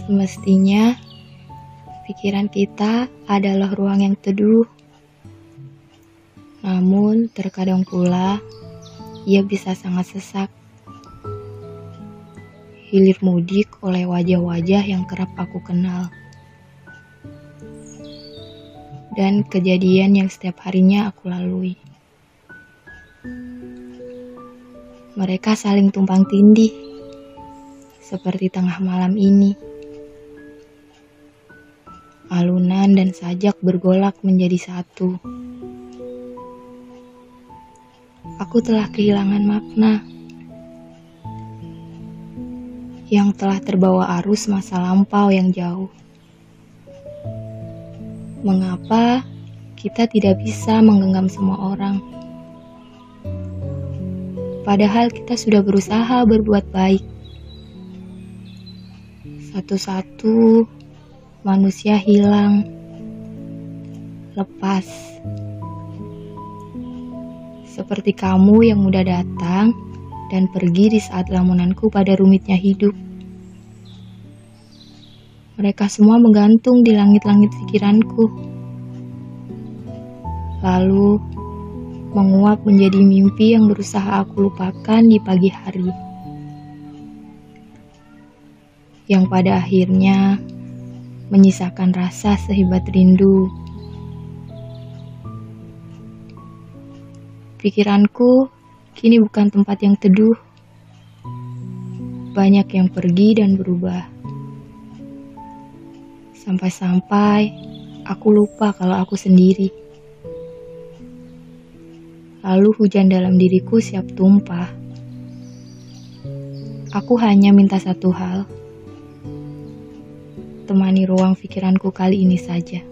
Semestinya, pikiran kita adalah ruang yang teduh. Namun, terkadang pula ia bisa sangat sesak. Hilir mudik oleh wajah-wajah yang kerap aku kenal. Dan kejadian yang setiap harinya aku lalui. Mereka saling tumpang tindih, seperti tengah malam ini. Alunan dan sajak bergolak menjadi satu. Aku telah kehilangan makna yang telah terbawa arus masa lampau yang jauh. Mengapa kita tidak bisa menggenggam semua orang? Padahal kita sudah berusaha berbuat baik. Satu-satu manusia hilang, lepas. Seperti kamu yang mudah datang dan pergi di saat lamunanku pada rumitnya hidup. Mereka semua menggantung di langit-langit pikiranku. Lalu menguap menjadi mimpi yang berusaha aku lupakan di pagi hari. Yang pada akhirnya menyisakan rasa sehebat rindu. Pikiranku kini bukan tempat yang teduh. Banyak yang pergi dan berubah. Sampai-sampai aku lupa kalau aku sendiri. Lalu hujan dalam diriku siap tumpah. Aku hanya minta satu hal temani ruang pikiranku kali ini saja.